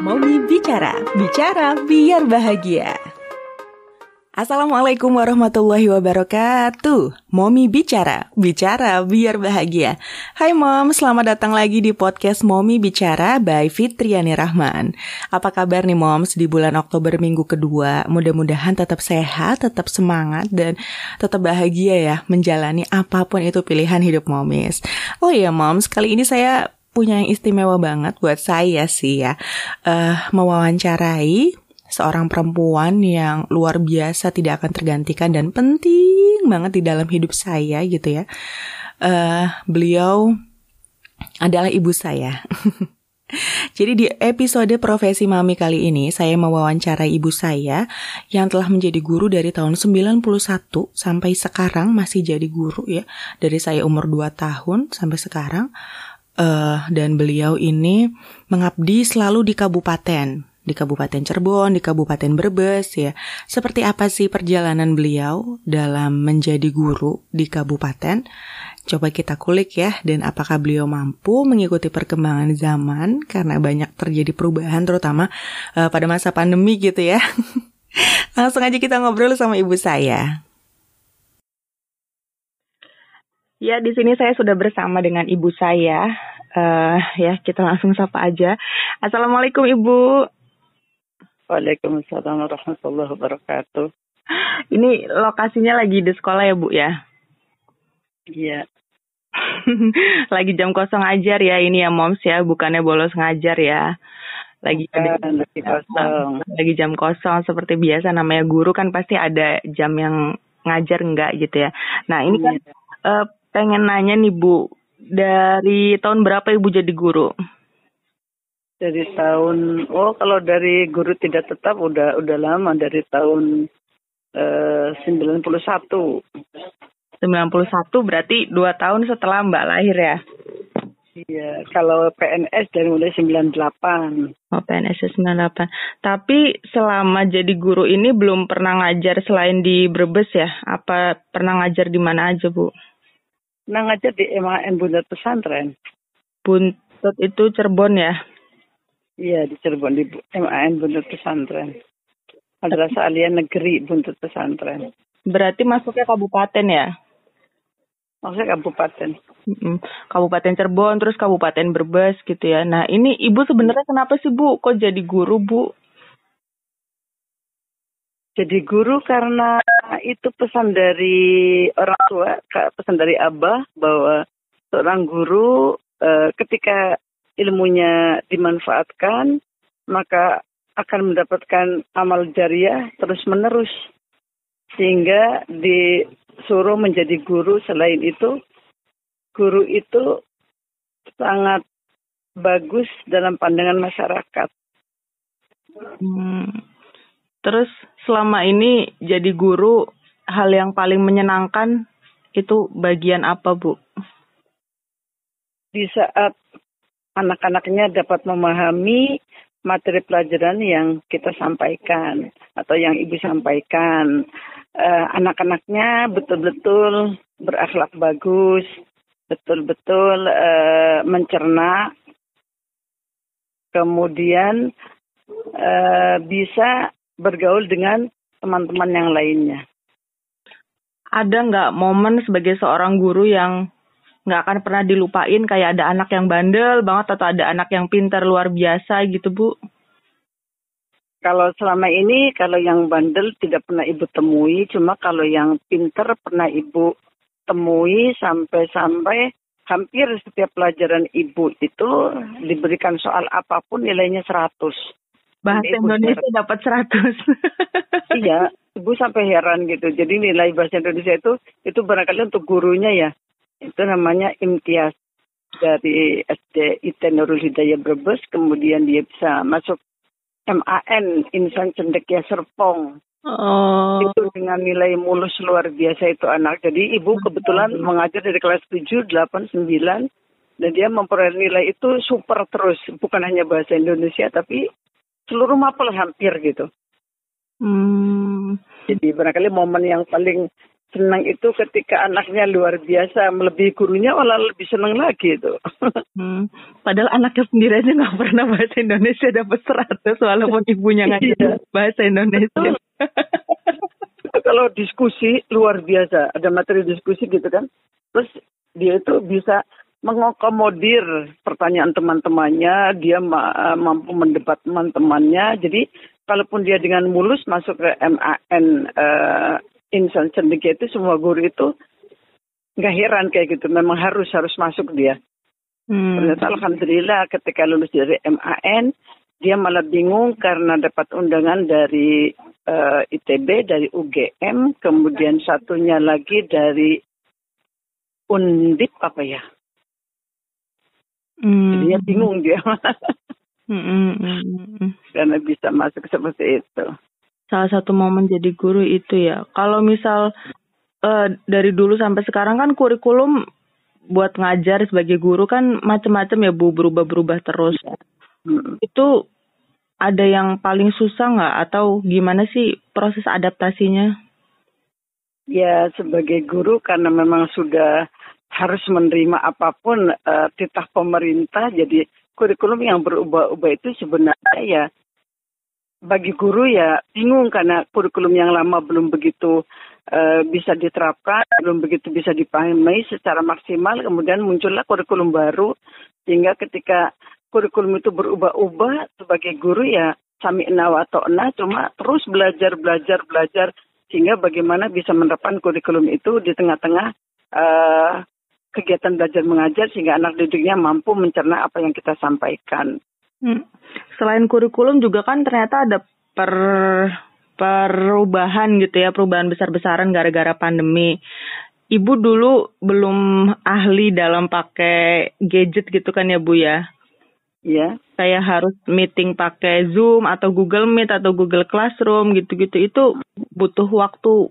Momi Bicara, bicara biar bahagia. Assalamualaikum warahmatullahi wabarakatuh. Momi Bicara, bicara biar bahagia. Hai Mom, selamat datang lagi di podcast Momi Bicara by Fitriani Rahman. Apa kabar nih Moms di bulan Oktober minggu kedua? Mudah-mudahan tetap sehat, tetap semangat, dan tetap bahagia ya Menjalani apa pun itu pilihan hidup Momis Oh iya Moms, kali ini saya punya yang istimewa banget buat saya sih ya uh, Mewawancarai seorang perempuan yang luar biasa tidak akan tergantikan dan penting banget di dalam hidup saya gitu ya. Uh, beliau adalah ibu saya. Jadi di episode Profesi Mami kali ini saya mewawancarai ibu saya yang telah menjadi guru dari tahun 91 sampai sekarang masih jadi guru ya. Dari saya umur 2 tahun sampai sekarang. Uh, dan beliau ini mengabdi selalu di kabupaten di Kabupaten Cirebon, di Kabupaten Brebes ya. Seperti apa sih perjalanan beliau dalam menjadi guru di kabupaten? Coba kita kulik ya dan apakah beliau mampu mengikuti perkembangan zaman karena banyak terjadi perubahan terutama uh, pada masa pandemi gitu ya. Langsung aja kita ngobrol sama ibu saya. Ya, di sini saya sudah bersama dengan ibu saya. Uh, ya, kita langsung sapa aja. Assalamualaikum Ibu. Waalaikumsalam warahmatullahi wabarakatuh. Ini lokasinya lagi di sekolah ya Bu ya? Iya. lagi jam kosong ajar ya ini ya moms ya, bukannya bolos ngajar ya. Lagi Bukan, lagi kosong. Lagi jam kosong seperti biasa namanya guru kan pasti ada jam yang ngajar enggak gitu ya. Nah ini kan uh, pengen nanya nih Bu, dari tahun berapa Ibu jadi guru? dari tahun oh kalau dari guru tidak tetap udah udah lama dari tahun eh, sembilan puluh satu sembilan puluh satu berarti dua tahun setelah Mbak lahir ya Iya, kalau PNS dari mulai 98. Oh, PNS 98. Tapi selama jadi guru ini belum pernah ngajar selain di Brebes ya? Apa pernah ngajar di mana aja, Bu? Pernah ngajar di MAN Buntut Pesantren. Buntut itu Cirebon ya? Iya di Cirebon di MAN Buntut Pesantren. Madrasah Alia Negeri Buntut Pesantren. Berarti masuknya kabupaten ya? Maksudnya kabupaten. Kabupaten Cirebon terus Kabupaten Brebes gitu ya. Nah ini ibu sebenarnya kenapa sih bu? Kok jadi guru bu? Jadi guru karena itu pesan dari orang tua, pesan dari abah bahwa seorang guru eh, ketika ilmunya dimanfaatkan, maka akan mendapatkan amal jariah terus-menerus. Sehingga disuruh menjadi guru selain itu, guru itu sangat bagus dalam pandangan masyarakat. Hmm. Terus selama ini jadi guru, hal yang paling menyenangkan itu bagian apa, Bu? Di saat anak-anaknya dapat memahami materi pelajaran yang kita sampaikan atau yang ibu sampaikan. Uh, anak-anaknya betul-betul berakhlak bagus, betul-betul uh, mencerna, kemudian uh, bisa bergaul dengan teman-teman yang lainnya. Ada nggak momen sebagai seorang guru yang nggak akan pernah dilupain kayak ada anak yang bandel banget atau ada anak yang pintar luar biasa gitu Bu? Kalau selama ini kalau yang bandel tidak pernah ibu temui, cuma kalau yang pintar pernah ibu temui sampai-sampai hampir setiap pelajaran ibu itu diberikan soal apa pun nilainya 100. Bahasa ibu Indonesia ser- dapat 100. iya, ibu sampai heran gitu. Jadi nilai bahasa Indonesia itu itu barangkali untuk gurunya ya itu namanya imtiaz dari SD IT Nurul Hidayah Brebes, kemudian dia bisa masuk MAN Insan Cendekia Serpong. Oh. Itu dengan nilai mulus luar biasa itu anak. Jadi ibu kebetulan oh. mengajar dari kelas 7, 8, 9 dan dia memperoleh nilai itu super terus. Bukan hanya bahasa Indonesia tapi seluruh mapel hampir gitu. Hmm. Jadi barangkali momen yang paling senang itu ketika anaknya luar biasa melebihi gurunya malah lebih senang lagi itu. hmm. Padahal anaknya sendiri aja nggak pernah bahasa Indonesia dapat seratus walaupun ibunya ngajar iya. bahasa Indonesia. Kalau diskusi luar biasa, ada materi diskusi gitu kan, terus dia itu bisa mengakomodir pertanyaan teman-temannya, dia ma mampu mendebat teman-temannya. Jadi kalaupun dia dengan mulus masuk ke MAN uh, insan cendekia itu semua guru itu nggak heran kayak gitu memang harus harus masuk dia hmm. ternyata alhamdulillah ketika lulus dari MAN dia malah bingung karena dapat undangan dari uh, eh, ITB dari UGM kemudian satunya lagi dari Undip apa ya hmm. jadinya bingung dia hmm, hmm. karena bisa masuk seperti itu salah satu momen jadi guru itu ya. Kalau misal uh, dari dulu sampai sekarang kan kurikulum buat ngajar sebagai guru kan macam-macam ya bu berubah-berubah terus. Hmm. Itu ada yang paling susah nggak atau gimana sih proses adaptasinya? Ya sebagai guru karena memang sudah harus menerima apa pun uh, titah pemerintah jadi kurikulum yang berubah-ubah itu sebenarnya ya bagi guru ya bingung karena kurikulum yang lama belum begitu uh, bisa diterapkan, belum begitu bisa dipahami secara maksimal. Kemudian muncullah kurikulum baru sehingga ketika kurikulum itu berubah-ubah sebagai guru ya sami wa ta'na cuma terus belajar belajar belajar sehingga bagaimana bisa menerapkan kurikulum itu di tengah-tengah uh, kegiatan belajar mengajar sehingga anak didiknya mampu mencerna apa yang kita sampaikan. Hmm. Selain kurikulum juga kan ternyata ada per perubahan gitu ya, perubahan besar-besaran gara-gara pandemi. Ibu dulu belum ahli dalam pakai gadget gitu kan ya Bu ya? Iya. Saya harus meeting pakai Zoom atau Google Meet atau Google Classroom gitu-gitu. Itu butuh waktu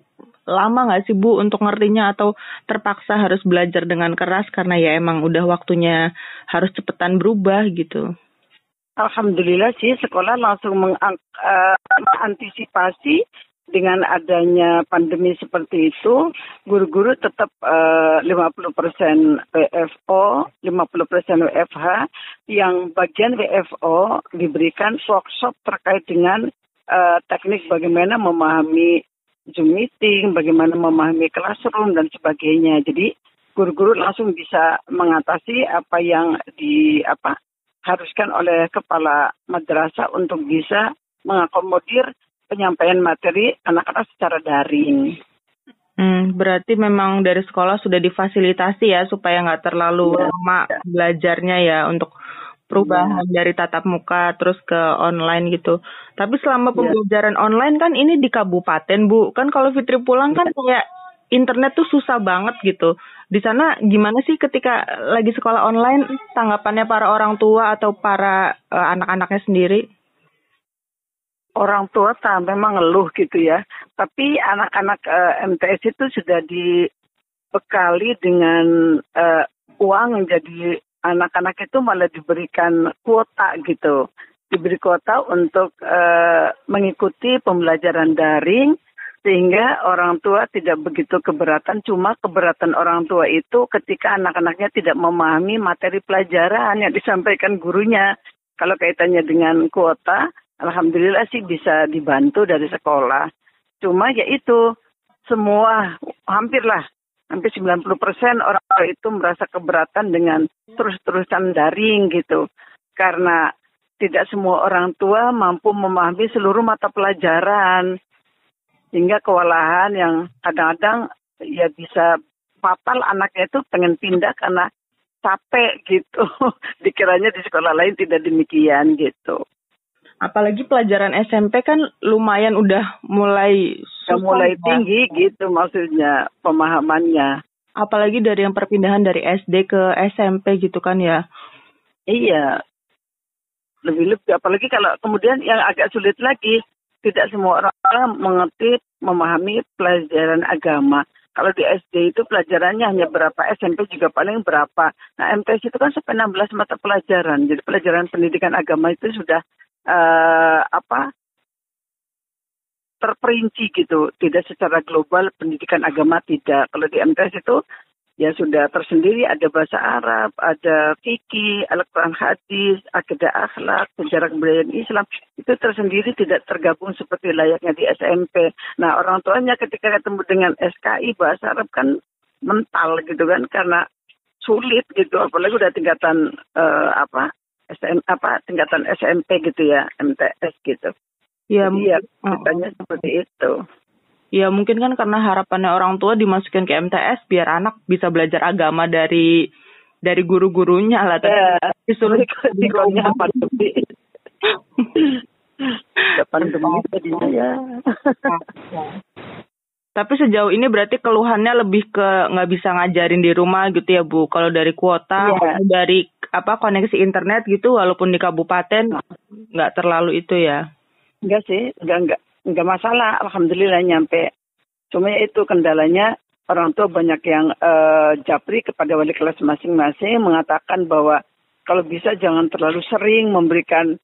lama nggak sih Bu untuk ngertinya? Atau terpaksa harus belajar dengan keras karena ya emang udah waktunya harus cepetan berubah gitu? Alhamdulillah sih sekolah langsung eh, mengantisipasi dengan adanya pandemi seperti itu, guru-guru tetap uh, 50% WFO, 50% WFH, yang bagian WFO diberikan workshop terkait dengan uh, teknik bagaimana memahami Zoom meeting, bagaimana memahami classroom, dan sebagainya. Jadi guru-guru langsung bisa mengatasi apa yang di apa diharuskan oleh kepala madrasah untuk bisa mengakomodir penyampaian materi anak-anak secara daring. Hmm, berarti memang dari sekolah sudah difasilitasi ya supaya nggak terlalu ya, lama ya. belajarnya ya untuk perubahan ya. dari tatap muka terus ke online gitu. Tapi selama iya. pembelajaran ya. online kan ini di kabupaten Bu, kan kalau Fitri pulang kan kayak internet tuh susah banget gitu. Di sana gimana sih ketika lagi sekolah online tanggapannya para orang tua atau para uh, anak-anaknya sendiri? Orang tua tak memang ngeluh gitu ya. Tapi anak-anak uh, eh, MTS itu sudah dibekali dengan uh, uang jadi anak-anak itu malah diberikan kuota gitu. Diberi kuota untuk uh, mengikuti pembelajaran daring sehingga orang tua tidak begitu keberatan. Cuma keberatan orang tua itu ketika anak-anaknya tidak memahami materi pelajaran yang disampaikan gurunya. Kalau kaitannya dengan kuota alhamdulillah sih bisa dibantu dari sekolah. Cuma ya itu semua hampirlah hampir 90% orang tua itu merasa keberatan dengan terus-terusan daring gitu karena tidak semua orang tua mampu memahami seluruh mata pelajaran sehingga kewalahan yang kadang-kadang ya bisa fatal anaknya itu pengen pindah karena capek gitu. Dikiranya di sekolah lain tidak demikian gitu. Apalagi pelajaran SMP kan lumayan udah mulai susah, mulai ya. tinggi gitu maksudnya pemahamannya. Apalagi dari yang perpindahan dari SD ke SMP gitu kan ya. Iya. Lebih lebih apalagi kalau kemudian yang agak sulit lagi tidak semua orang mengerti, memahami pelajaran agama. Kalau di SD itu pelajarannya hanya berapa, SMP juga paling berapa. Nah MTS itu kan sampai 16 mata pelajaran. Jadi pelajaran pendidikan agama itu sudah uh, apa terperinci gitu, tidak secara global pendidikan agama tidak. Kalau di MTS itu ya sudah tersendiri ada bahasa Arab, ada fikih, Al-Quran hadis, akidah akhlak, sejarah kebudayaan Islam. Itu tersendiri tidak tergabung seperti layaknya di SMP. Nah orang tuanya ketika ketemu dengan SKI bahasa Arab kan mental gitu kan karena sulit gitu apalagi udah tingkatan uh, apa SM apa tingkatan SMP gitu ya MTS gitu. Ya, Jadi ya katanya oh. seperti itu. Ya mungkin kan karena harapannya orang tua dimasukin ke MTS biar anak bisa belajar agama dari dari guru-gurunya lah. Tapi ya, disuruh di rumah pandemi. pandemi jadinya ya. Tapi sejauh ini berarti keluhannya lebih ke nggak bisa ngajarin di rumah gitu ya Bu. Kalau dari kuota, yeah. dari apa koneksi internet gitu, walaupun di kabupaten nggak terlalu itu ya? Enggak sih, enggak enggak enggak masalah. Alhamdulillah nyampe. Cuma ya itu kendalanya orang tua banyak yang uh, japri kepada wali kelas masing-masing mengatakan bahwa kalau bisa jangan terlalu sering memberikan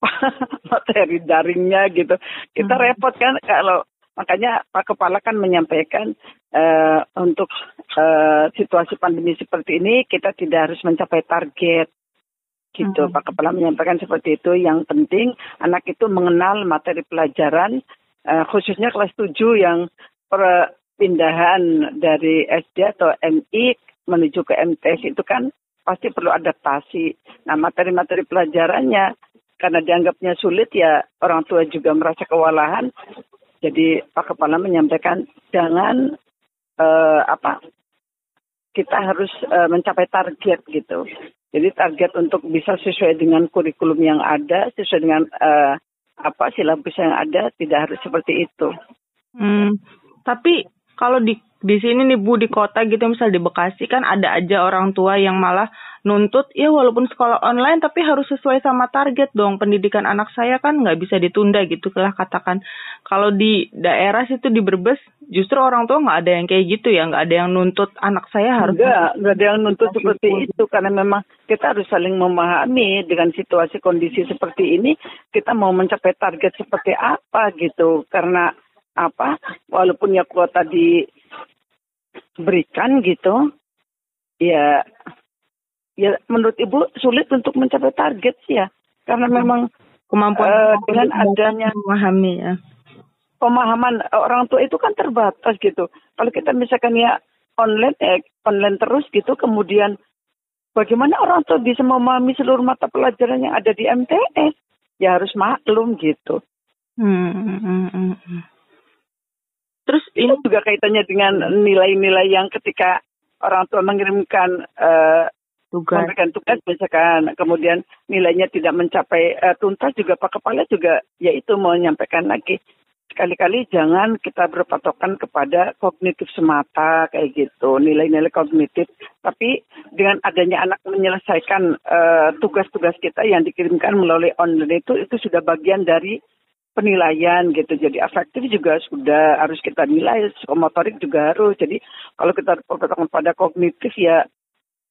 materi daringnya gitu. Kita hmm. repot kan kalau makanya Pak Kepala kan menyampaikan uh, untuk uh, situasi pandemi seperti ini kita tidak harus mencapai target gitu. Hmm. Pak Kepala menyampaikan seperti itu. Yang penting anak itu mengenal materi pelajaran, uh, khususnya kelas 7 yang perpindahan dari SD atau MI menuju ke MTS itu kan pasti perlu adaptasi. Nah materi-materi pelajarannya karena dianggapnya sulit ya orang tua juga merasa kewalahan. Jadi Pak Kepala menyampaikan jangan uh, apa kita harus uh, mencapai target gitu. Jadi target untuk bisa sesuai dengan kurikulum yang ada, sesuai dengan uh, apa silabus yang ada, tidak harus seperti itu. Hmm, tapi kalau di di sini nih Bu di kota gitu misal di Bekasi kan ada aja orang tua yang malah nuntut ya walaupun sekolah online tapi harus sesuai sama target dong. Pendidikan anak saya kan nggak bisa ditunda gitu lah katakan. Kalau di daerah situ di Brebes justru orang tua nggak ada yang kayak gitu ya. Nggak ada yang nuntut anak saya harus nggak nggak ada yang nuntut seperti itu. Karena memang kita harus saling memahami dengan situasi kondisi seperti ini kita mau mencapai target seperti apa gitu. Karena apa walaupun ya kuota diberikan gitu ya ya menurut ibu sulit untuk mencapai target sih ya. Karena hmm. memang kemampuan uh, dengan adanya memahami ya. pemahaman orang tua itu kan terbatas gitu. Kalau kita misalkan ya online eh, online terus gitu kemudian bagaimana orang tua bisa memahami seluruh mata pelajaran yang ada di MTS ya harus maklum gitu. Hmm, hmm, hmm, hmm. Terus ini juga kaitannya dengan nilai-nilai yang ketika orang tua mengirimkan uh, tugas. memberikan tugas misalkan kemudian nilainya tidak mencapai uh, tuntas juga Pak Kepala juga yaitu menyampaikan lagi sekali-kali jangan kita berpatokan kepada kognitif semata kayak gitu nilai-nilai kognitif tapi dengan adanya anak menyelesaikan uh, tugas-tugas kita yang dikirimkan melalui online itu itu sudah bagian dari penilaian gitu jadi afektif juga sudah harus kita nilai psikomotorik juga harus jadi kalau kita berpatokan pada kognitif ya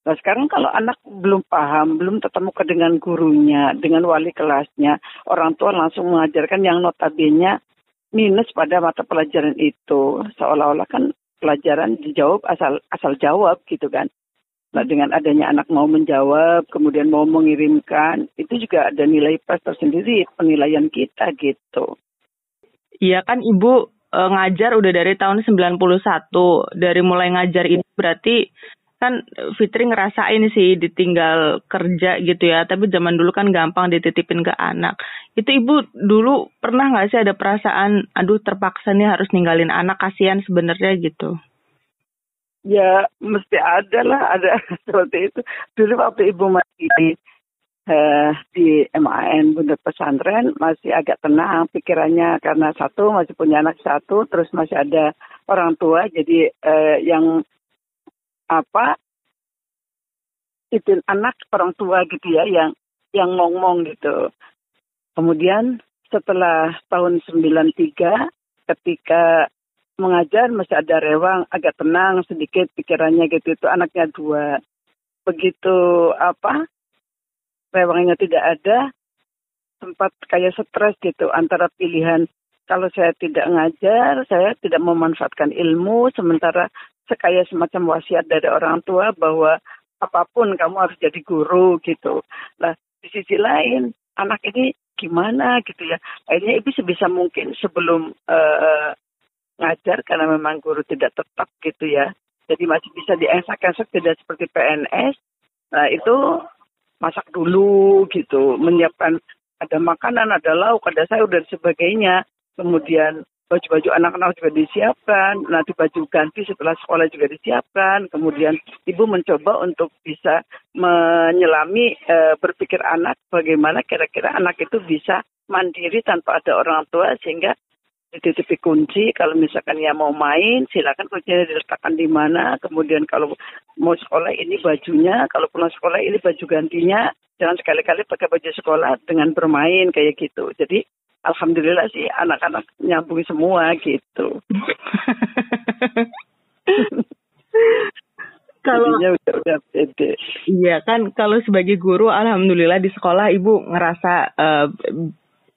Nah sekarang kalau anak belum paham, belum ketemu ke dengan gurunya, dengan wali kelasnya, orang tua langsung mengajarkan yang notabene minus pada mata pelajaran itu. Seolah-olah kan pelajaran dijawab asal asal jawab gitu kan. Nah dengan adanya anak mau menjawab, kemudian mau mengirimkan, itu juga ada nilai plus tersendiri penilaian kita gitu. Iya kan Ibu e, ngajar udah dari tahun 91. Dari mulai ngajar itu berarti kan Fitri ngerasain sih ditinggal kerja gitu ya tapi zaman dulu kan gampang dititipin ke anak itu ibu dulu pernah nggak sih ada perasaan aduh terpaksa nih harus ninggalin anak kasihan sebenarnya gitu ya mesti ada lah ada seperti itu. Dulu waktu ibu masih uh, di MAN Bunda Pesantren masih agak tenang pikirannya. Karena satu masih punya anak satu terus masih ada orang tua. Jadi uh, yang apa itu anak orang tua gitu ya yang yang ngomong gitu. Kemudian setelah tahun 93 ketika mengajar masih ada rewang agak tenang sedikit pikirannya gitu itu anaknya dua begitu apa rewangnya tidak ada sempat kayak stres gitu antara pilihan kalau saya tidak ngajar, saya tidak memanfaatkan ilmu, sementara sekaya semacam wasiat dari orang tua bahwa apa pun kamu harus jadi guru gitu. Nah, di sisi lain, anak ini gimana gitu ya. Akhirnya ibu sebisa mungkin sebelum uh, ngajar karena memang guru tidak tetap gitu ya. Jadi masih bisa diesak-esak tidak seperti PNS. Nah, itu masak dulu gitu, menyiapkan ada makanan, ada lauk, ada sayur dan sebagainya kemudian baju-baju anak-anak juga disiapkan, nanti baju ganti setelah sekolah juga disiapkan, kemudian ibu mencoba untuk bisa menyelami e, berpikir anak bagaimana kira-kira anak itu bisa mandiri tanpa ada orang tua sehingga dititipi kunci kalau misalkan ya mau main silakan kuncinya diletakkan di mana kemudian kalau mau sekolah ini bajunya kalau pulang sekolah ini baju gantinya jangan sekali-kali pakai baju sekolah dengan bermain kayak gitu jadi alhamdulillah sih anak-anak nyambung semua gitu. kalau udah, udah pede. Iya kan kalau sebagai guru alhamdulillah di sekolah ibu ngerasa uh,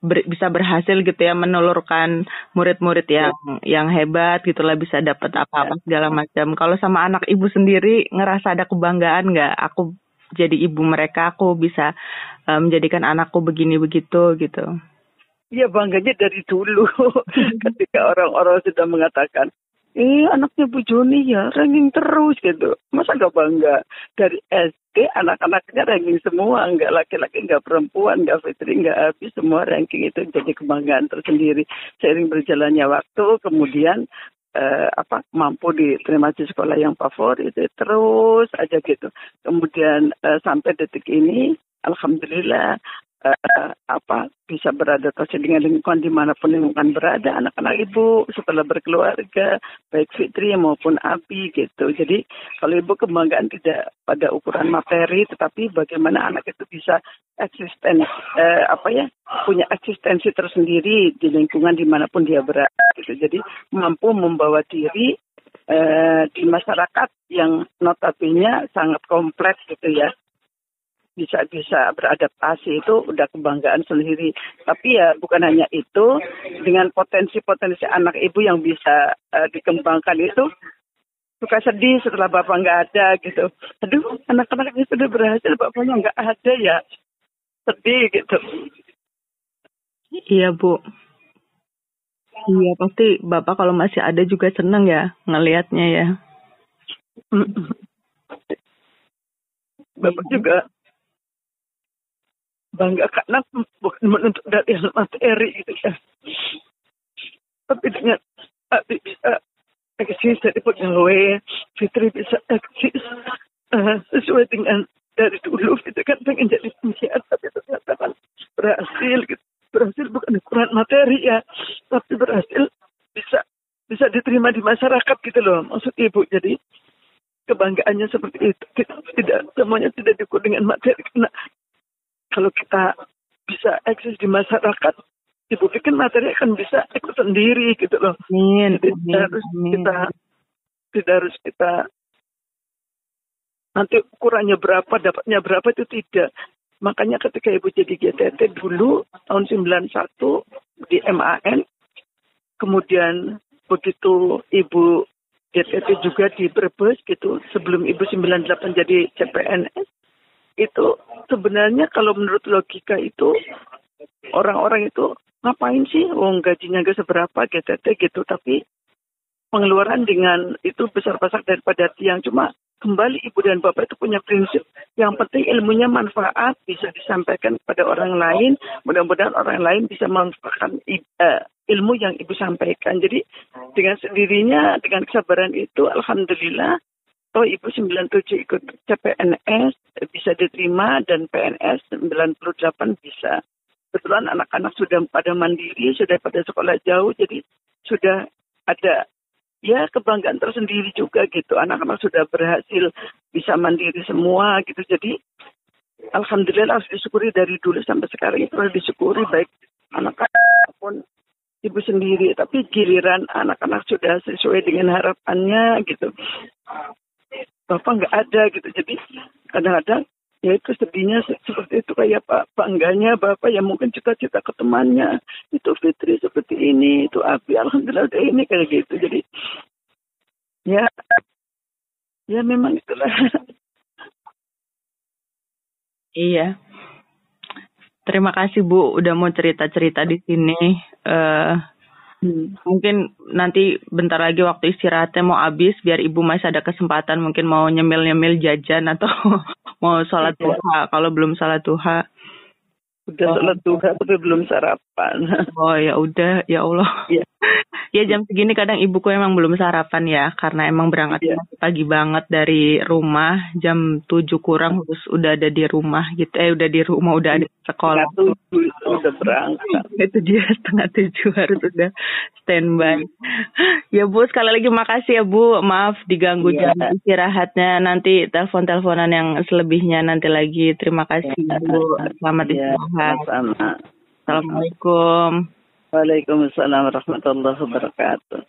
ber, bisa berhasil gitu ya menelurkan murid-murid yang ya. yang hebat gitulah bisa dapat apa-apa ya. segala macam. Kalau sama anak ibu sendiri ngerasa ada kebanggaan nggak? Aku jadi ibu mereka aku bisa uh, menjadikan anakku begini begitu gitu. Iya bangganya dari dulu ketika orang-orang sudah mengatakan eh anaknya Bu Joni ya ranking terus gitu. Masa gak bangga? Dari SD anak-anaknya ranking semua. Nggak laki-laki nggak perempuan nggak fitri nggak habis. Semua ranking itu jadi kebanggaan tersendiri. Seiring berjalannya waktu kemudian eh, apa mampu diterima di sekolah yang favorit itu terus aja gitu. Kemudian eh, sampai detik ini Alhamdulillah uh, apa bisa beradaptasi dengan lingkungan di mana pun lingkungan berada. Anak-anak ibu setelah berkeluarga baik Fitri maupun Abi gitu. Jadi kalau ibu kebanggaan tidak pada ukuran materi tetapi bagaimana anak itu bisa eksisten uh, apa ya punya eksistensi tersendiri di lingkungan di mana pun dia berada gitu. Jadi mampu membawa diri uh, di masyarakat yang notabene sangat kompleks gitu ya bisa bisa beradaptasi itu udah kebanggaan sendiri. Tapi ya bukan hanya itu, dengan potensi-potensi anak ibu yang bisa uh, dikembangkan itu suka sedih setelah bapak nggak ada gitu. Aduh, anak-anak ini sudah berhasil, bapaknya nggak ada ya. Sedih gitu. Iya bu. Iya pasti bapak kalau masih ada juga seneng ya ngelihatnya ya. Bapak juga bangga karena bukan menuntut dari materi gitu ya. Tapi dengan Abi bisa eksis dari pegawai, Fitri bisa eksis uh, sesuai dengan dari dulu. Gitu kan pengen jadi penyiar tapi ternyata kan berhasil gitu. Berhasil bukan ukuran materi ya, tapi berhasil bisa bisa diterima di masyarakat gitu loh. Maksud ibu jadi kebanggaannya seperti itu. Tidak semuanya tidak diukur dengan materi. Karena kalau kita bisa eksis di masyarakat, ibu pikir materi akan bisa ikut sendiri gitu loh. Amin. Jadi amin. harus kita tidak harus kita nanti ukurannya berapa, dapatnya berapa itu tidak. Makanya ketika ibu jadi GTT dulu tahun 91 di MAN, kemudian begitu ibu GTT juga di Brebes gitu, sebelum ibu 98 jadi CPNS, itu sebenarnya kalau menurut logika itu orang-orang itu ngapain sih? Wong gajinya gak seberapa GTT gitu. Tapi pengeluaran dengan itu besar-besar daripada tiang. Cuma kembali ibu dan bapak itu punya prinsip. Yang penting ilmunya manfaat bisa disampaikan kepada orang lain. Mudah-mudahan orang lain bisa memanfaatkan uh, ilmu yang ibu sampaikan. Jadi dengan sendirinya dengan kesabaran itu alhamdulillah Oh Ibu 97 ikut CPNS bisa diterima dan PNS 98 bisa. Kebetulan anak-anak sudah pada mandiri, sudah pada sekolah jauh, jadi sudah ada ya kebanggaan tersendiri juga gitu. Anak-anak sudah berhasil bisa mandiri semua gitu. Jadi Alhamdulillah harus disyukuri dari dulu sampai sekarang itu harus disyukuri baik anak-anak pun ibu sendiri. Tapi giliran anak-anak sudah sesuai dengan harapannya gitu bapak nggak ada gitu. Jadi kadang-kadang ya itu sedihnya seperti itu. Kayak pak bangganya bapak ya mungkin cita-cita ke temannya. Itu Fitri seperti ini itu Abi. Alhamdulillah udah ini kayak gitu. Jadi ya ya memang itulah. Iya. Terima kasih Bu udah mau cerita-cerita di sini. Uh, Hmm. Mungkin nanti bentar lagi waktu istirahatnya mau habis biar ibu masih ada kesempatan mungkin mau nyemil-nyemil jajan atau mau sholat iya. duha kalau belum sholat duha. Udah sholat duha tapi belum sarapan. Oh ya udah ya Allah. Ya. ya jam segini kadang ibuku emang belum sarapan ya karena emang berangkat ya. pagi banget dari rumah jam tujuh kurang terus udah ada di rumah gitu eh udah di rumah udah ada di sekolah. udah berangkat. Itu dia setengah tujuh harus udah standby. ya Bu sekali lagi makasih ya Bu maaf diganggu ya. jam istirahatnya nanti telepon-teleponan yang selebihnya nanti lagi terima kasih ya. Bu selamat ya. istirahat. Sama. Assalamualaikum. Waalaikumsalam warahmatullahi wabarakatuh.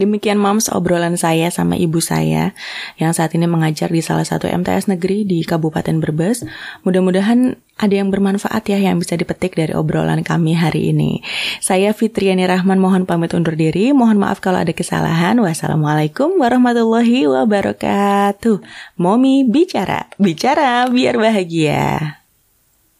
Demikian moms obrolan saya sama ibu saya yang saat ini mengajar di salah satu MTS negeri di Kabupaten Brebes. Mudah-mudahan ada yang bermanfaat ya yang bisa dipetik dari obrolan kami hari ini. Saya Fitriani Rahman mohon pamit undur diri. Mohon maaf kalau ada kesalahan. Wassalamualaikum warahmatullahi wabarakatuh. Momi bicara, bicara biar bahagia.